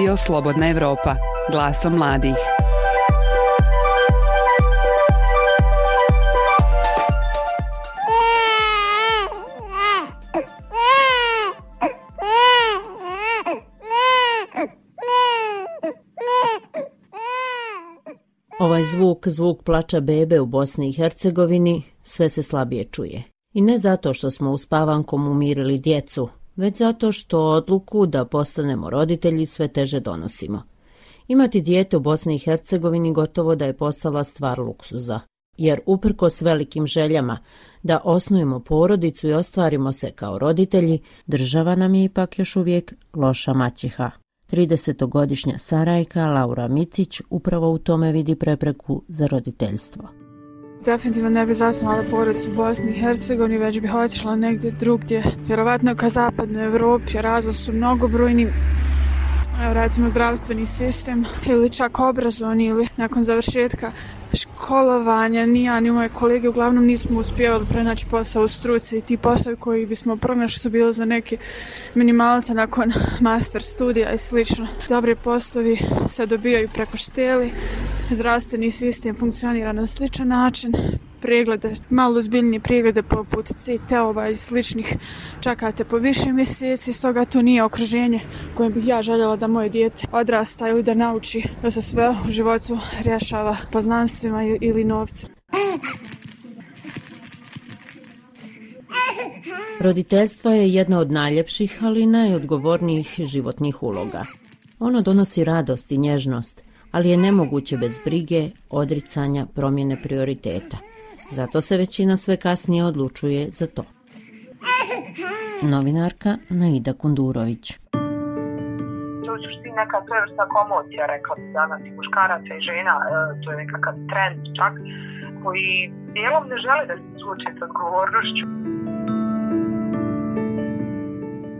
Radio Slobodna Evropa, glasom mladih. Ovaj zvuk, zvuk plača bebe u Bosni i Hercegovini, sve se slabije čuje. I ne zato što smo uspavankom umirili djecu, već zato što odluku da postanemo roditelji sve teže donosimo. Imati dijete u Bosni i Hercegovini gotovo da je postala stvar luksuza, jer uprko s velikim željama da osnujemo porodicu i ostvarimo se kao roditelji, država nam je ipak još uvijek loša maćiha. 30-godišnja Sarajka Laura Micić upravo u tome vidi prepreku za roditeljstvo. Definitivno ne bi zasnovala porodicu u Bosni i Hercegovini, već bih otišla negdje drugdje, vjerovatno ka zapadnoj Evropi, razlog su mnogobrojni, evo recimo zdravstveni sistem ili čak obrazovni ili nakon završetka školovanja, ni ja ni moje kolege uglavnom nismo uspjevali prenaći posao u struci. I ti poslovi koji bismo pronašli su bili za neke minimalce nakon master studija i slično. Dobri poslovi se dobijaju preko šteli, zdravstveni sistem funkcionira na sličan način, preglede, malo zbiljnije preglede poput CT-ova i sličnih čakate po više mjeseci, stoga to nije okruženje kojem bih ja željela da moje dijete odrasta ili da nauči da se sve u životu rješava poznanstvima ili novcem. Roditeljstvo je jedna od najljepših, ali najodgovornijih životnih uloga. Ono donosi radost i nježnost, ali je nemoguće bez brige, odricanja, promjene prioriteta. Zato se većina sve kasnije odlučuje za to. Novinarka Naida Kundurović To je suštini neka svevrsta komocija, rekla bi danas i muškaraca i žena, e, to je nekakav trend čak, koji dijelom ne žele da se suoče sa odgovornošću.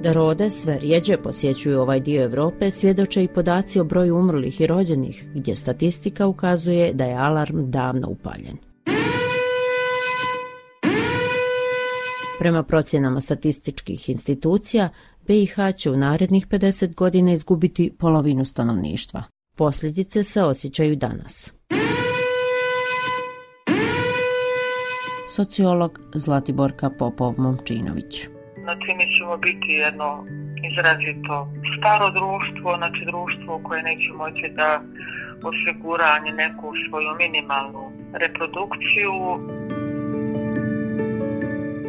Da rode sve rijeđe posjećuju ovaj dio Evrope, svjedoče i podaci o broju umrlih i rođenih, gdje statistika ukazuje da je alarm davno upaljen. Prema procjenama statističkih institucija, BiH će u narednih 50 godina izgubiti polovinu stanovništva. Posljedice se osjećaju danas. Sociolog Zlatiborka Popov-Momčinović Znači, mi ćemo biti jedno izrazito staro društvo, znači društvo koje neće moći da osigura ni neku svoju minimalnu reprodukciju.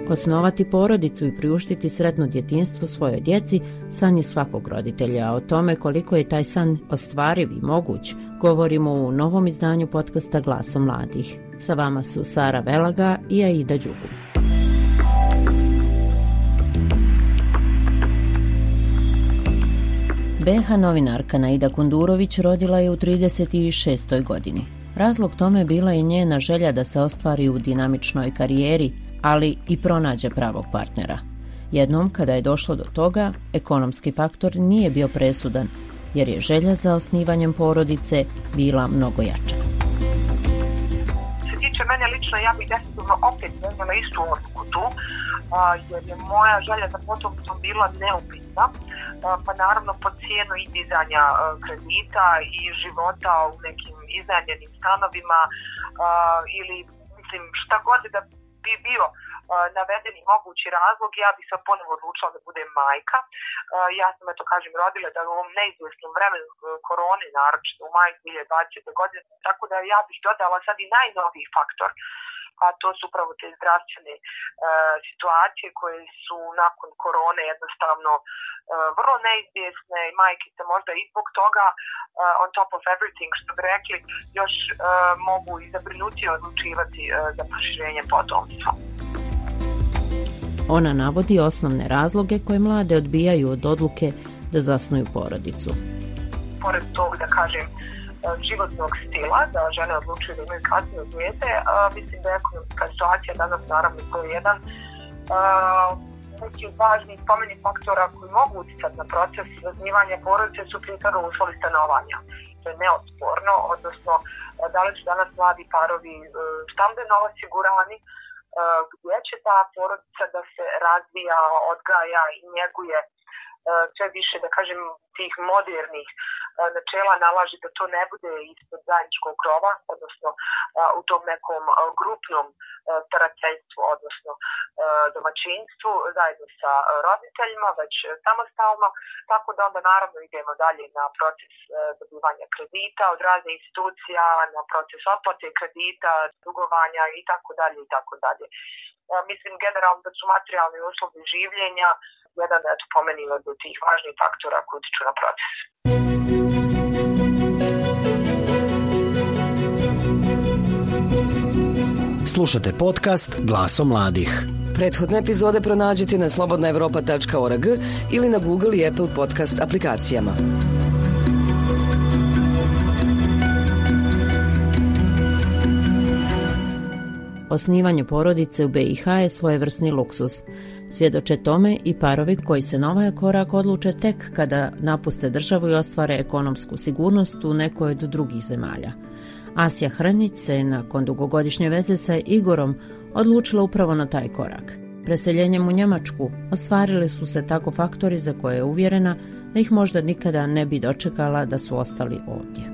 Osnovati porodicu i priuštiti sretno djetinstvo svojoj djeci san je svakog roditelja, a o tome koliko je taj san ostvariv i moguć govorimo u novom izdanju podcasta Glasom mladih. Sa vama su Sara Velaga i Aida Đugu. BH novinarka Naida Kundurović rodila je u 36. godini. Razlog tome bila je njena želja da se ostvari u dinamičnoj karijeri, ali i pronađe pravog partnera. Jednom, kada je došlo do toga, ekonomski faktor nije bio presudan, jer je želja za osnivanjem porodice bila mnogo jača. Se tiče mene lično, ja bih definitivno opet vezala istu odluku tu, jer je moja želja za potomstvom bila neupitna, pa naravno po cijenu i dizanja e, kredita i života u nekim iznajemljenim stanovima e, ili mislim šta god da bi bio e, navedeni mogući razlog, ja bih se ponovo odlučila da budem majka. Ja sam, eto kažem, rodila da u ovom neizvjesnom vremenu korone, naročito u maju 2020. godine, tako da ja bih dodala sad i najnoviji faktor, a to su upravo te zdravstvene e, situacije koje su nakon korone jednostavno e, vrlo neizvjesne i majke se možda i zbog toga e, on top of everything što bi rekli još e, mogu i zabrinuti odlučivati e, za proširenje potomstva. Ona navodi osnovne razloge koje mlade odbijaju od odluke da zasnuju porodicu. Pored tog, da kažem, E, životnog stila, da žene odlučuju da imaju kasnije a mislim da je ekonomska situacija danas naravno to je jedan e, neki važni važnih spomeni faktora koji mogu uticati na proces razmivanja porodice su prije uslovi stanovanja. To je neosporno, odnosno e, da li su danas mladi parovi stambeno osigurani, gdje će ta porodica da se razvija, odgaja i njeguje sve više, da kažem, tih modernih načela nalaži da to ne bude ispod zajedničkog krova, odnosno u tom nekom grupnom starateljstvu, odnosno domaćinstvu, zajedno sa roditeljima, već samostalno, tako da onda naravno idemo dalje na proces dobivanja kredita od razne institucija, na proces otplate kredita, dugovanja i tako dalje i tako dalje. Mislim generalno da su materijalni uslovi življenja jedan eto pomeni od tih važnih faktora koji utiču na proces. Slušate podcast Glaso mladih. Prethodne epizode pronađite na slobodnaevropa.org ili na Google i Apple podcast aplikacijama. Osnivanje porodice u BiH je svojevrsni luksus. Svjedoče tome i parovi koji se na ovaj korak odluče tek kada napuste državu i ostvare ekonomsku sigurnost u nekoj od drugih zemalja. Asija Hrnić se nakon dugogodišnje veze sa Igorom odlučila upravo na taj korak. Preseljenjem u Njemačku ostvarili su se tako faktori za koje je uvjerena da ih možda nikada ne bi dočekala da su ostali ovdje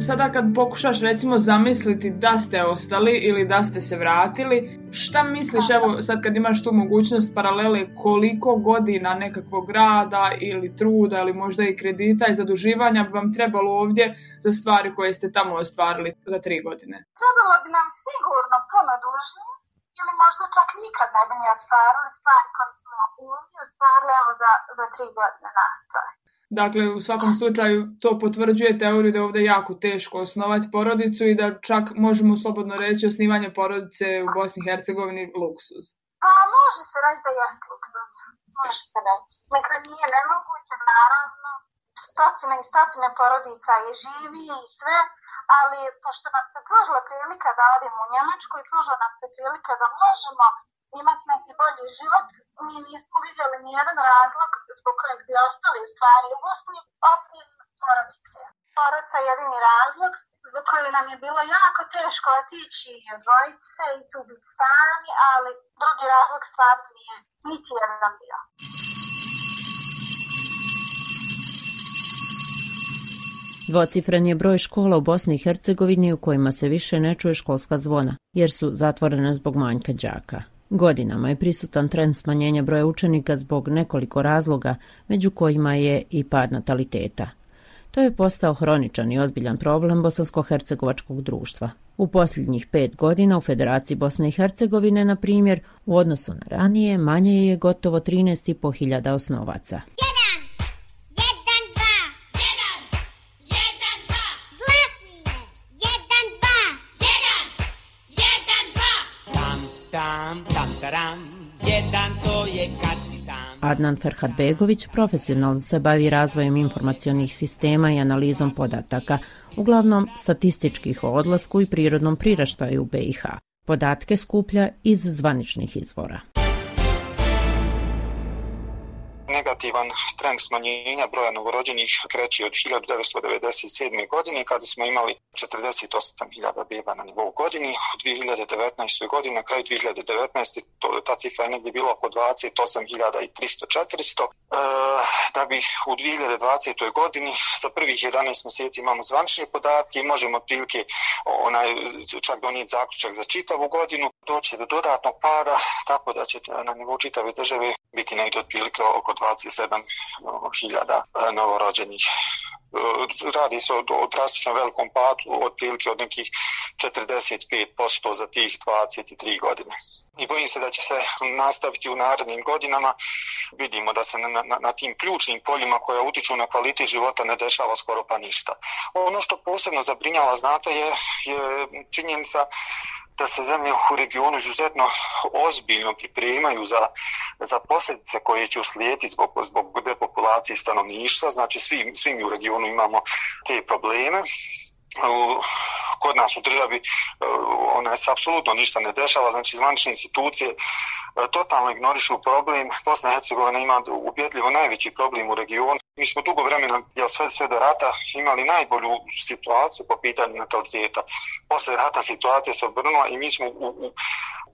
sada kad pokušaš recimo zamisliti da ste ostali ili da ste se vratili, šta misliš evo sad kad imaš tu mogućnost paralele koliko godina nekakvog rada ili truda ili možda i kredita i zaduživanja bi vam trebalo ovdje za stvari koje ste tamo ostvarili za tri godine? Trebalo bi nam sigurno puno duže ili možda čak nikad ne bi ni ostvarili stvari koje smo ovdje ostvarili evo za, za tri godine nastroj. Dakle, u svakom slučaju to potvrđuje teoriju da je ovdje jako teško osnovati porodicu i da čak možemo slobodno reći osnivanje porodice u Bosni i Hercegovini luksuz. Pa može se reći da je luksuz. Može se reći. Mislim, nije nemoguće, naravno. Stocine i stocine porodica je živi i sve, ali pošto nam se pružila prilika da odemo u Njemačku i pružila nam se prilika da možemo imati neki bolji život, mi nismo vidjeli ni jedan razlog zbog kojeg bi ostali stvari u Bosni, osim porodice. Porodica je jedini razlog zbog kojeg nam je bilo jako teško otići i odvojiti se i tu biti sami, ali drugi razlog stvarno nije niti jedan bio. Dvocifren je broj škola u Bosni i Hercegovini u kojima se više ne čuje školska zvona, jer su zatvorene zbog manjka đaka. Godinama je prisutan trend smanjenja broja učenika zbog nekoliko razloga, među kojima je i pad nataliteta. To je postao hroničan i ozbiljan problem bosansko-hercegovačkog društva. U posljednjih pet godina u Federaciji Bosne i Hercegovine, na primjer, u odnosu na ranije, manje je gotovo 13.500 osnovaca. Adnan Ferhatbegović profesionalno se bavi razvojem informacionih sistema i analizom podataka, uglavnom statističkih o odlasku i prirodnom priraštaju u BiH. Podatke skuplja iz zvaničnih izvora negativan trend smanjenja broja novorođenih kreći od 1997. godine kada smo imali 48.000 beba na nivou godini. U 2019. godini, na kraju 2019. To, ta cifra je negdje bila oko 28.300-400. E, da bi u 2020. godini za prvih 11 mjeseci imamo zvanične podatke i možemo otprilike onaj, čak donijeti zaključak za čitavu godinu. Doći do dodatnog pada, tako da će na nivou čitave države biti negdje otprilike oko 27.000 ono, e, novorođenih. E, radi se o, o drastično velikom padu, otprilike od nekih 45% za tih 23 godine. I bojim se da će se nastaviti u narednim godinama. Vidimo da se na, na, na tim ključnim poljima koja utiču na kvalitet života ne dešava skoro pa ništa. Ono što posebno zabrinjava, znate, je, je činjenica da se zemlje u regionu izuzetno ozbiljno pripremaju za, za posljedice koje će uslijediti zbog, zbog depopulacije stanovništva. Znači, svi, svi mi u regionu imamo te probleme kod nas u državi e, ona se apsolutno ništa ne dešava, znači zvanične institucije e, totalno ignorišu problem. Bosna i Hercegovina ima ubjedljivo najveći problem u regionu. Mi smo dugo vremena, ja sve, sve do rata, imali najbolju situaciju po pitanju nataliteta. Posle rata situacija se obrnula i mi smo u, u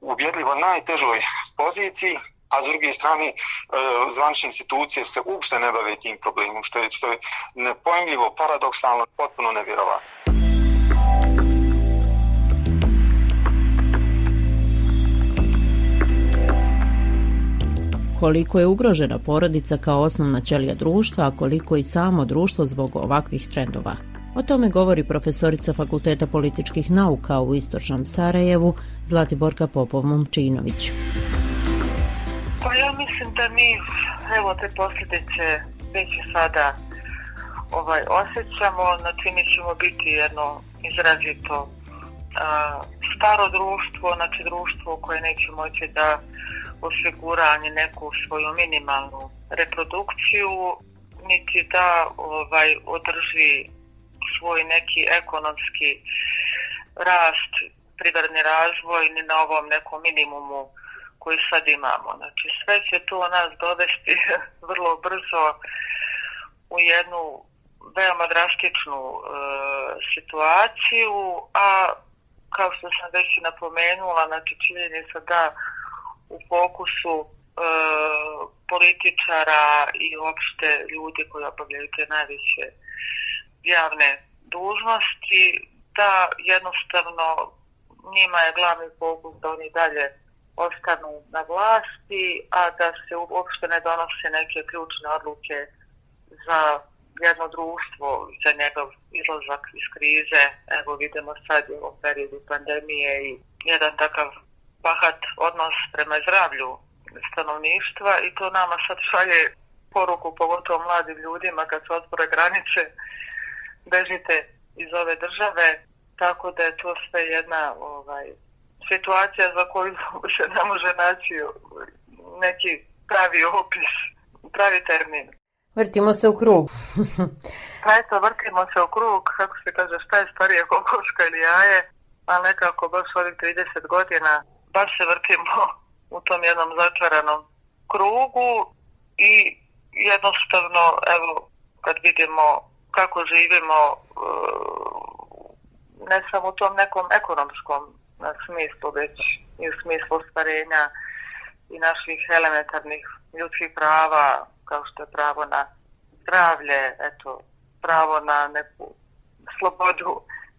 ubjedljivo najtežoj poziciji a s druge strane e, zvanične institucije se uopšte ne bave tim problemom, što je, što je nepojmljivo, paradoksalno, potpuno nevjerovatno. Koliko je ugrožena porodica kao osnovna ćelija društva, a koliko i samo društvo zbog ovakvih trendova. O tome govori profesorica Fakulteta političkih nauka u Istočnom Sarajevu, Zlatiborka Popov-Momčinović. Pa ja mislim da mi, evo te posljedice već sada ovaj, osjećamo, znači mi ćemo biti jedno izrazito a, staro društvo, znači društvo koje neće moći da osigura neku svoju minimalnu reprodukciju, niti da ovaj održi svoj neki ekonomski rast, privredni razvoj ni na ovom nekom minimumu koji sad imamo. Znači sve će to nas dovesti vrlo brzo u jednu veoma drastičnu e, situaciju, a kao što sam već napomenula, znači činjenica da u fokusu e, političara i opšte ljudi koji obavljaju te najveće javne dužnosti, da jednostavno njima je glavni fokus da oni dalje ostanu na vlasti, a da se uopšte ne donose neke ključne odluke za jedno društvo, za njegov izlazak iz krize. Evo vidimo sad u ovom periodu pandemije i jedan takav bahat odnos prema zdravlju stanovništva i to nama sad šalje poruku pogotovo mladim ljudima kad se otvore granice bežite iz ove države tako da je to sve jedna ovaj, situacija za koju se ne može naći neki pravi opis, pravi termin. Vrtimo se u krug. pa eto, vrtimo se u krug, kako se kaže, šta je starije kokoška ili jaje, ali nekako baš ovih 30 godina baš se vrtimo u tom jednom začaranom krugu i jednostavno, evo, kad vidimo kako živimo eh, ne samo u tom nekom ekonomskom smislu, već i u smislu stvarenja i naših elementarnih ljudskih prava, kao što je pravo na zdravlje, eto, pravo na neku slobodu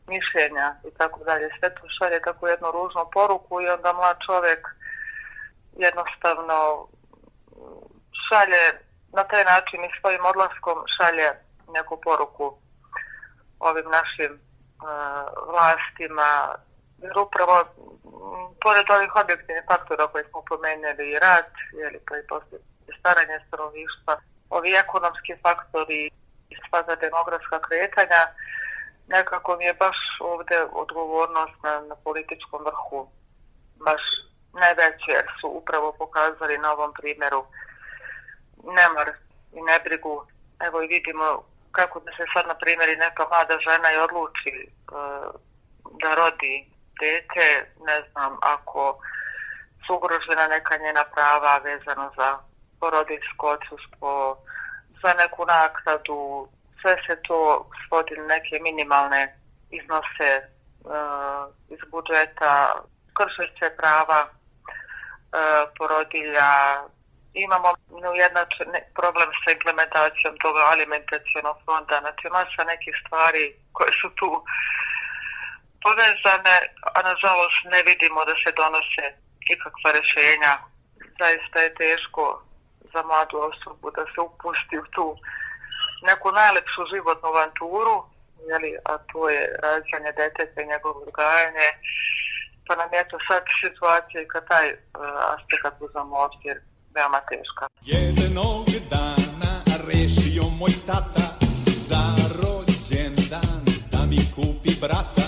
mišljenja i tako dalje. Sve to šalje tako jednu ružnu poruku i onda mlad čovjek jednostavno šalje na taj način i svojim odlaskom šalje neku poruku ovim našim uh, vlastima. Jer upravo, pored ovih objektivnih faktora koje smo pomenuli i rat, jeli, pa i poslije staranje starovištva, ovi ekonomski faktori i sva demografska kretanja, nekako mi je baš ovde odgovornost na, na političkom vrhu baš najveće jer su upravo pokazali na ovom primjeru nemar i nebrigu. Evo i vidimo kako da se sad, na primjer, i neka mlada žena i odluči e, da rodi dete, ne znam, ako su ugrožena neka njena prava vezano za porodinsko odsustvo, za neku naknadu, sve se to svodi na neke minimalne iznose uh, iz budžeta, kršiće prava uh, porodilja. Imamo neujednačen problem sa implementacijom toga alimentacijonog fonda, znači masa nekih stvari koje su tu povezane, a nažalost ne vidimo da se donose ikakva rješenja. Zaista je teško za mladu osobu da se upusti u tu neku najlepšu životnu avanturu, jeli, a to je rađanje deteta i njegovo odgajanje, pa nam je to sad situacija i kad taj e, uh, aspekt uzmemo obzir veoma teška. Jednog dana rešio moj tata za rođendan da mi kupi brata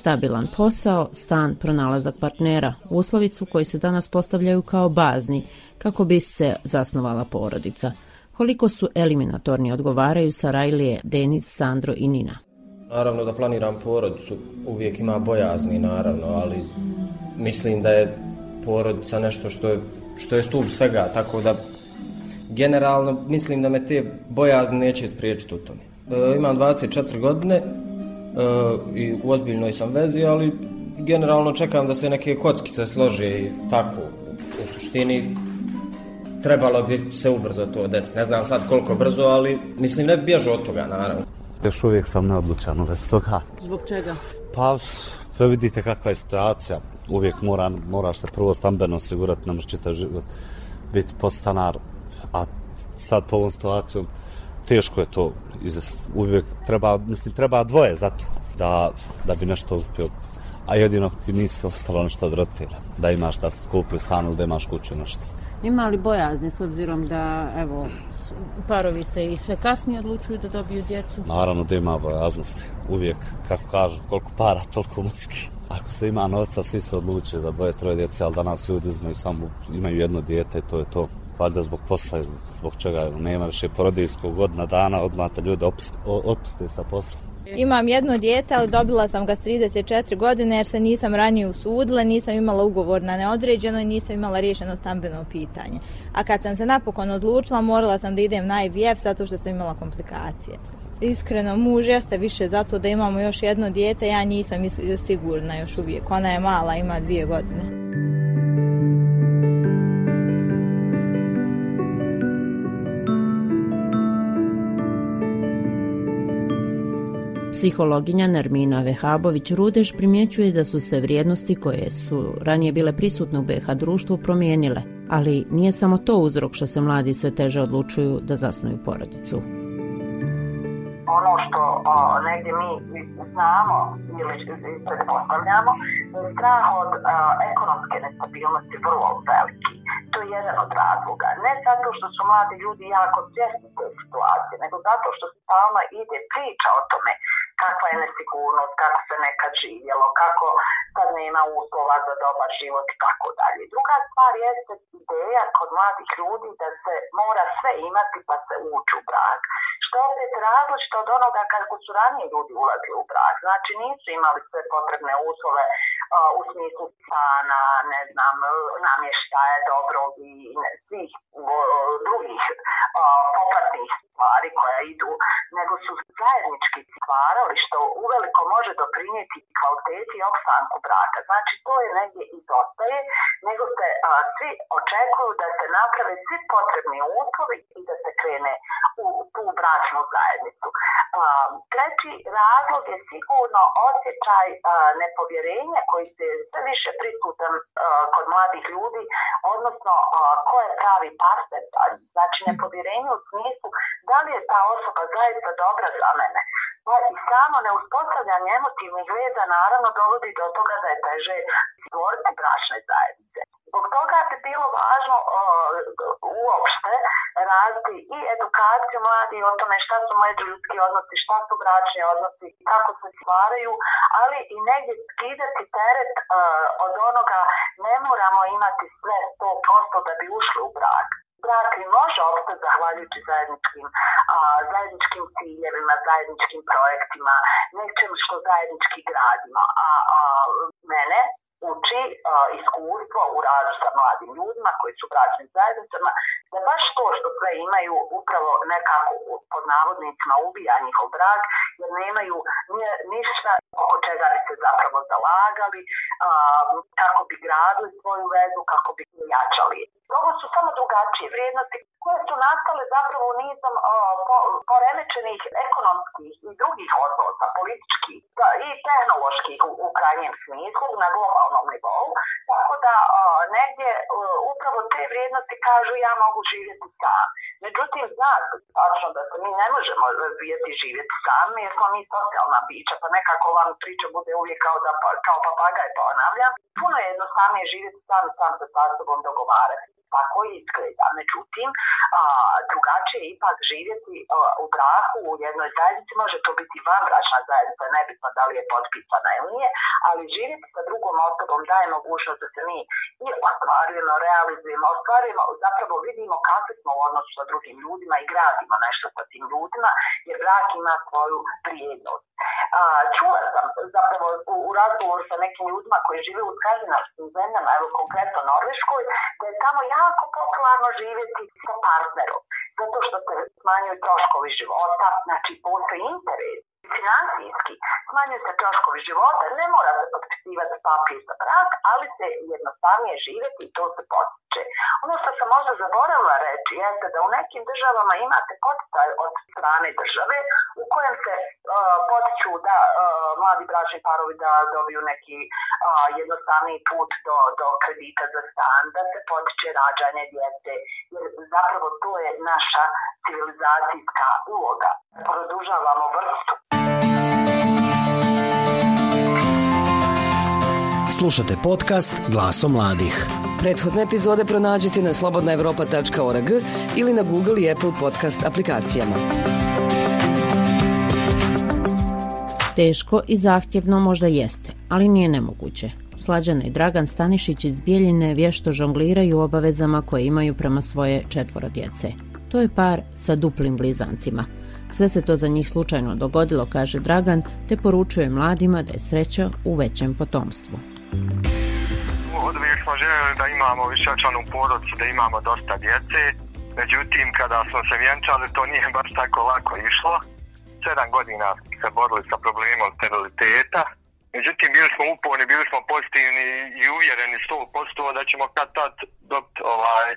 stabilan posao, stan, pronalazak partnera, uslovi su koji se danas postavljaju kao bazni kako bi se zasnovala porodica. Koliko su eliminatorni odgovaraju Sarajlije, Denis, Sandro i Nina. Naravno da planiram porodicu, uvijek ima bojazni naravno, ali mislim da je porodica nešto što je, što je stup svega, tako da generalno mislim da me te bojazni neće spriječiti u tome. E, imam 24 godine i u ozbiljnoj sam vezi, ali generalno čekam da se neke kockice slože i tako. U suštini trebalo bi se ubrzo to desiti. Ne znam sad koliko brzo, ali mislim ne bježu od toga, naravno. Još uvijek sam neodlučan u vezi toga. Zbog čega? Pa, sve vidite kakva je situacija. Uvijek mora, moraš se prvo stambeno osigurati, ne možeš čitav život biti postanar, a sad po ovom situacijom teško je to izvesti. Uvijek treba, mislim, treba dvoje za to da, da bi nešto uspio. A jedino ti nisi ostalo nešto od roditelja. Da imaš da kupi stan ili da imaš kuću nešto. Ima li bojazni s obzirom da, evo, parovi se i sve kasnije odlučuju da dobiju djecu? Naravno da ima bojaznosti. Uvijek, kako kažu, koliko para, toliko muski. Ako se ima novca, svi se odluče za dvoje, troje djece, ali danas ljudi znaju samo, imaju jedno dijete i to je to. Valjda zbog posla, zbog čega nema više porodijskog godina dana, odmah te ljude otpuste sa posla. Imam jedno dijete, ali dobila sam ga s 34 godine jer se nisam ranije usudila, nisam imala ugovor na neodređeno i nisam imala riješeno stambeno pitanje. A kad sam se napokon odlučila, morala sam da idem na IVF zato što sam imala komplikacije. Iskreno, muž jeste više zato da imamo još jedno dijete, ja nisam sigurna još uvijek. Ona je mala, ima dvije godine. Psihologinja Nermina Vehabović-Rudeš primjećuje da su se vrijednosti koje su ranije bile prisutne u BH društvu promijenile, ali nije samo to uzrok što se mladi sve teže odlučuju da zasnuju porodicu ono što o, negdje mi znamo ili predpostavljamo, strah od o, ekonomske nestabilnosti vrlo veliki. To je jedan od razloga. Ne zato što su mladi ljudi jako svjesni te situacije, nego zato što se stalno ide priča o tome kakva je nesigurnost, kako se nekad živjelo, kako sad nema uslova za dobar život i tako dalje. Druga stvar jeste ideja kod mladih ljudi da se mora sve imati pa se ući u brak. Što je opet različito od onoga kako su ranije ljudi ulazili u brak. Znači nisu imali sve potrebne uslove u smislu stana, ne znam, namještaje, dobrog i ne, svih drugih popratnih stvari koja idu, nego su zajednički stvarali što uveliko može doprinijeti kvaliteti i opstanku braka. Znači to je negdje izostaje, nego se a, svi očekuju da se naprave svi potrebni uslovi i da se krene u tu bračnu zajednicu. A, treći razlog je sigurno osjećaj a, nepovjerenja koji se sve više prisutan kod mladih ljudi, odnosno ko je pravi partner. Znači nepovjerenje u smislu da li je ta osoba zaista dobra za mene. Pa i samo neuspostavljanje emotivnih veza naravno dovodi do toga da je teže stvoriti bračne zajednice. Zbog toga je bilo važno o, uopšte raditi i edukaciju mladi o tome šta su međuljudski odnosi, šta su bračni odnosi, kako se stvaraju, ali i negdje skidati teret uh, od onoga ne moramo imati sve 100% da bi ušli u brak brak i može opstati zahvaljujući zajedničkim, a, zajedničkim ciljevima, zajedničkim projektima, nečem što zajednički gradimo. A, a mene uči a, iskustvo u radu sa mladim ljudima koji su bračnim zajednicama, da baš to što sve imaju upravo nekako pod navodnicima ubija njihov brak, jer nemaju ništa oko čega bi se zapravo zalagali, a, kako bi gradili svoju vezu, kako bi jačali. Ovo su samo drugačije vrijednosti koje su nastale zapravo nizom o, po, poremećenih ekonomskih i drugih odnosa, političkih pa i tehnoloških u, u krajnjem smislu na globalnom nivou. Tako da o, negdje o, upravo te vrijednosti kažu ja mogu živjeti sam. Međutim, zna tačno da se mi ne možemo razvijeti živjeti sami jer smo mi socijalna bića, pa nekako vam priča bude uvijek kao, da, pa, kao papagaj ponavljam. Puno je jednostavnije živjeti sam sam sa sobom dogovarati tako izgleda. Međutim, a, drugačije ipak živjeti a, u braku u jednoj zajednici, može to biti van bračna zajednica, nebitno da li je potpisana ili nije, ali živjeti sa drugom osobom daje mogućnost da se mi i ostvarujemo, realizujemo, ostvarujemo, zapravo vidimo kakvi smo u odnosu sa drugim ljudima i gradimo nešto sa tim ljudima, jer brak ima svoju prijednost. A, čula sam zapravo u, u razgovoru sa nekim ljudima koji žive u skandinavskim zemljama, evo konkretno Norveškoj, da je tamo jako popularno živjeti sa partnerom. zato što se smanjuju troškovi života, znači postoji interes finansijski, smanjuju se troškovi života, ne mora se potpisivati papir za brak, ali se jednostavnije živjeti i to se potiče. Ono što sam možda zaboravila reći jeste da u nekim državama imate poticaj od strane države u kojem se uh, potiču da uh, mladi bračni parovi da dobiju neki uh, jednostavniji put do, do kredita za stan, da se potiče rađanje djece, jer zapravo to je naša civilizacijska uloga. Produžavamo vrstu. Slušate podcast Glaso mladih. Prethodne epizode pronađite na slobodnaevropa.org ili na Google i Apple podcast aplikacijama. Teško i zahtjevno možda jeste, ali nije nemoguće. Slađana i Dragan Stanišić iz Bijeljine vješto žongliraju obavezama koje imaju prema svoje četvoro djece. To je par sa duplim blizancima – Sve se to za njih slučajno dogodilo, kaže Dragan, te poručuje mladima da je sreća u većem potomstvu. Od uvijek smo željeli da imamo višečlanu porodcu, da imamo dosta djece. Međutim, kada smo se vjenčali, to nije baš tako lako išlo. Sedam godina se borili sa problemom steriliteta. Međutim, bili smo uporni, bili smo pozitivni i uvjereni 100% da ćemo kad tad dobiti ovaj,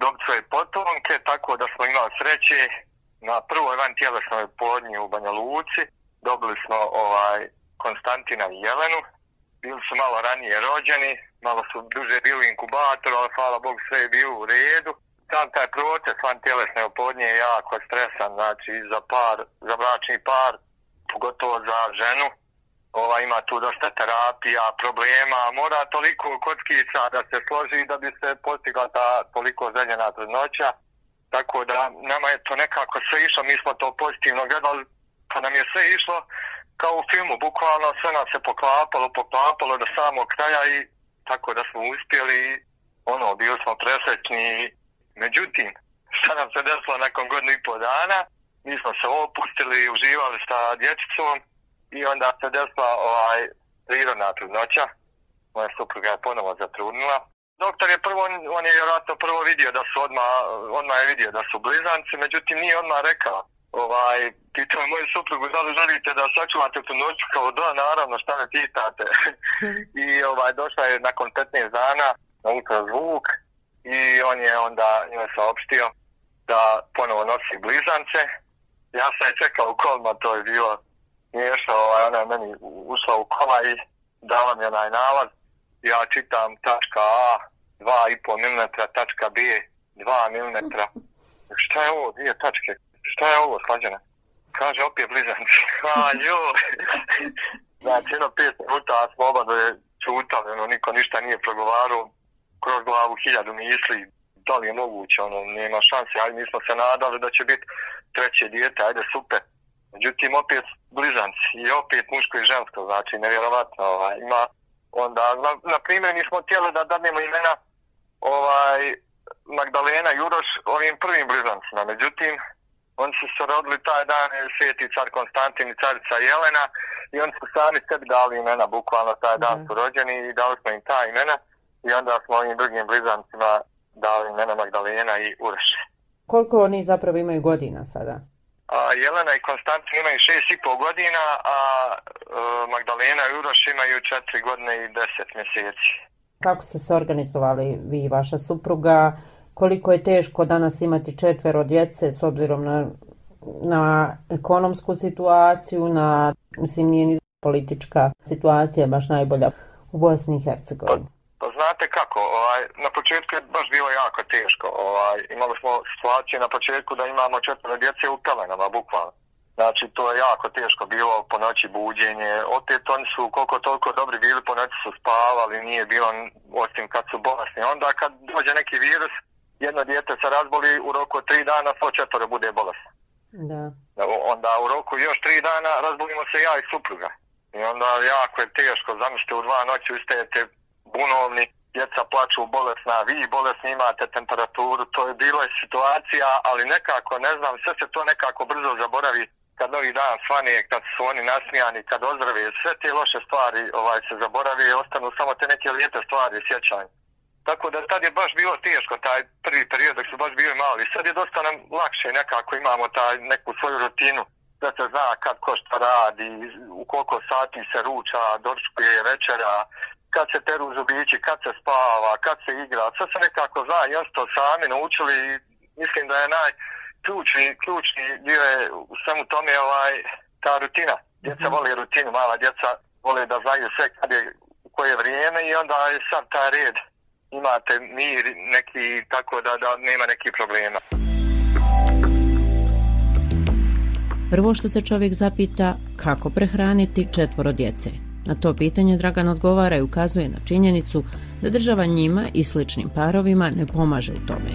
dobit svoje potomke, tako da smo imali sreće na prvoj van tjelesnoj podnji u Banja Luci. Dobili smo ovaj Konstantina i Jelenu. Bili su malo ranije rođeni, malo su duže bili u inkubatoru, ali hvala Bogu sve je bilo u redu. Sam taj proces van tjelesne opodnje je jako stresan, znači za par, za bračni par, pogotovo za ženu. Ova ima tu dosta terapija, problema, mora toliko kockica da se složi da bi se postigla ta toliko željena trudnoća. Tako da nama je to nekako sve išlo, mi smo to pozitivno gledali, pa nam je sve išlo kao u filmu, bukvalno sve nam se poklapalo, poklapalo do samog kraja i tako da smo uspjeli, ono, bili smo presrećni. Međutim, šta nam se desilo nakon godinu i pol dana, mi smo se opustili, uživali sa dječicom i onda se desila ovaj prirodna trudnoća. Moja supruga je ponovo zatrudnila doktor je prvo, on je vjerojatno prvo vidio da su odmah, odmah je vidio da su blizanci, međutim nije odmah rekao. Ovaj, pitao moju suprugu da li želite da sačuvate tu noć kao da, naravno, šta me pitate. I ovaj, došla je nakon 15 dana na ultrazvuk i on je onda njoj saopštio da ponovo nosi blizance. Ja sam je čekao u kolima, to je bilo smiješno, ovaj, ona je meni ušla u kola i dala mi onaj nalaz. Ja čitam tačka A, 2,5 mm, tačka B 2 mm. Šta je ovo, dvije tačke? Šta je ovo, slađena? Kaže, opet blizanci. A, joj. znači, jedno pet minuta smo oba da je čutali, ono, niko ništa nije progovarao. Kroz glavu hiljadu misli, da li je moguće, ono, nema šanse, ali mi smo se nadali da će biti treće dijete, ajde, super. Međutim, opet blizanci i opet muško i žensko, znači, nevjerovatno, ovaj, ima onda, na, na primjer, nismo htjeli da dadnemo imena ovaj Magdalena Juroš ovim prvim blizancima. Međutim, oni su se rodili taj dan sveti car Konstantin i carica Jelena i oni su sami sebi dali imena, bukvalno taj dan mm. su rođeni i dali smo im ta imena i onda smo ovim drugim blizancima dali imena Magdalena i Uroš. Koliko oni zapravo imaju godina sada? A, Jelena i Konstantin imaju šest i pol godina, a e, Magdalena i Uroš imaju četiri godine i deset mjeseci. Kako ste se organizovali vi i vaša supruga? Koliko je teško danas imati četvero djece s obzirom na, na ekonomsku situaciju, na, mislim, nije ni politička situacija baš najbolja u Bosni i Hercegovini? Pa, znate kako, ovaj, na početku je baš bilo jako teško. Ovaj, imali smo situaciju na početku da imamo četvero djece u pelenama, bukvalno. Znači, to je jako teško bilo po noći buđenje. Opet oni su koliko toliko dobri bili, po noći su spavali, nije bilo osim kad su bolesni. Onda kad dođe neki virus, jedno dijete se razboli u roku tri dana, svo četvore bude bolesno. Da. Onda u roku još tri dana razbolimo se ja i supruga. I onda jako je teško, zamislite u dva noći ustajete bunovni, djeca plaću bolesna, vi bolesni imate temperaturu, to je bila situacija, ali nekako, ne znam, sve se to nekako brzo zaboravi kad novi dan svane, kad su oni nasmijani, kad ozdrave, sve te loše stvari ovaj se zaboravi i ostanu samo te neke lijepe stvari sjećanje. Tako da tad je baš bilo teško taj prvi period dok su baš bili mali. Sad je dosta nam lakše nekako imamo taj neku svoju rutinu da se zna kad ko šta radi, u koliko sati se ruča, dočkuje večera, kad se peru zubići, kad se spava, kad se igra. Sve se nekako zna i to sami naučili i mislim da je najključni ključni dio je u svemu tome ovaj, ta rutina. Djeca mm vole rutinu, mala djeca vole da znaju sve kad je u koje vrijeme i onda je sad taj red imate mir neki tako da, da nema nekih problema. Prvo što se čovjek zapita kako prehraniti četvoro djece. Na to pitanje Dragan odgovara i ukazuje na činjenicu da država njima i sličnim parovima ne pomaže u tome.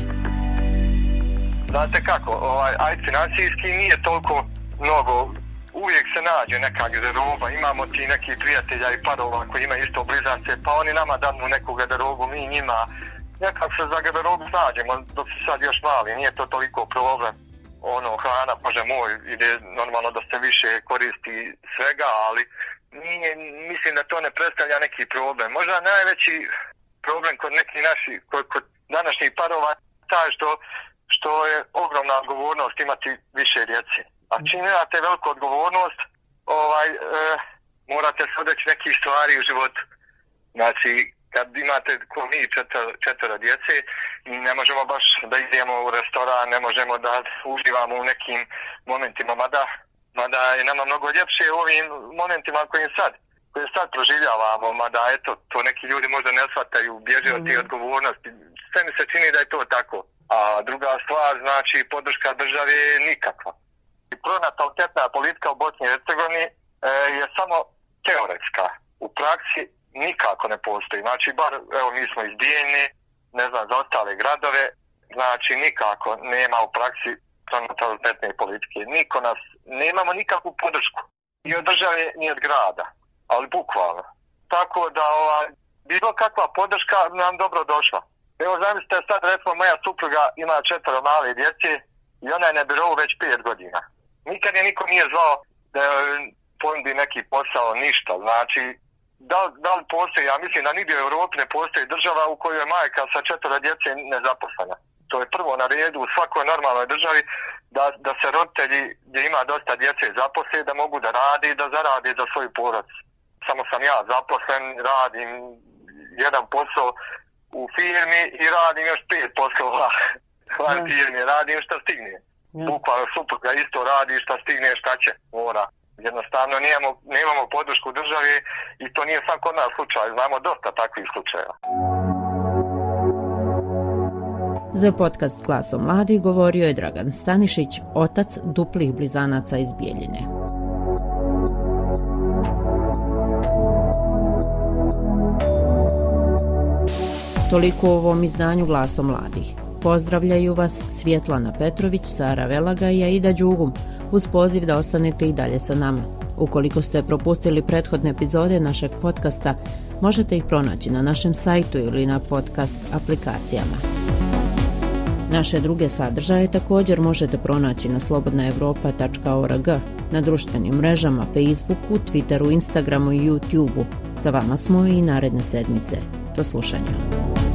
Znate kako, ovaj, aj financijski nije toliko mnogo. Uvijek se nađe neka garderoba, imamo ti neki prijatelja i parova koji imaju isto blizance, pa oni nama danu neku garderobu, mi njima, nekako se za garderobu nađemo, dok sad još mali, nije to toliko problem, ono, hrana, bože moj, ide normalno da se više koristi svega, ali nije, mislim da to ne predstavlja neki problem. Možda najveći problem kod nekih naših, kod, kod današnjih parova, taj što, što je ogromna odgovornost imati više djece. A čim imate veliku odgovornost, ovaj, e, morate se odreći nekih stvari u životu. Znači, kad imate ko mi četvr, četvr djece, ne možemo baš da idemo u restoran, ne možemo da uživamo u nekim momentima, mada, mada je nama mnogo ljepše u ovim momentima kojim sad koje sad proživljavamo, mada eto, to neki ljudi možda ne shvataju, bježe od tih odgovornosti. Sve mi se čini da je to tako. A druga stvar, znači, podrška države je nikakva pronatalitetna politika u Bosni i Hercegovini e, je samo teoretska. U praksi nikako ne postoji. Znači, bar, evo, mi smo izbijeni, ne znam, za ostale gradove, znači, nikako nema u praksi pronatalitetne politike. Niko nas, nemamo nikakvu podršku. Ni od države, ni od grada. Ali bukvalno. Tako da, ova, bilo kakva podrška nam dobro došla. Evo, zamislite, sad, recimo, moja supruga ima četvro male djece i ona je na birovu već pet godina nikad je niko nije zvao da ponudi neki posao, ništa. Znači, da, da li postoji, ja mislim da nigdje u Europi ne postoji država u kojoj je majka sa četvora djece nezaposlena. To je prvo na redu u svakoj normalnoj državi da, da se roditelji gdje ima dosta djece zaposle, da mogu da radi i da zaradi za svoj porac. Samo sam ja zaposlen, radim jedan posao u firmi i radim još pet poslova u firmi, radim što stignem bukvalno supruga isto radi šta stigne šta će mora. Jednostavno nemamo, nemamo podršku države i to nije sam kod nas slučaj. Znamo dosta takvih slučajeva Za podcast Glasom mladi govorio je Dragan Stanišić, otac duplih blizanaca iz Bijeljine. Toliko u ovom izdanju Glasom mladih. Pozdravljaju vas Svjetlana Petrović, Sara Velaga i Aida Đugum uz poziv da ostanete i dalje sa nama. Ukoliko ste propustili prethodne epizode našeg podcasta, možete ih pronaći na našem sajtu ili na podcast aplikacijama. Naše druge sadržaje također možete pronaći na slobodnaevropa.org, na društvenim mrežama Facebooku, Twitteru, Instagramu i YouTubeu. Sa vama smo i naredne sedmice. Do slušanja.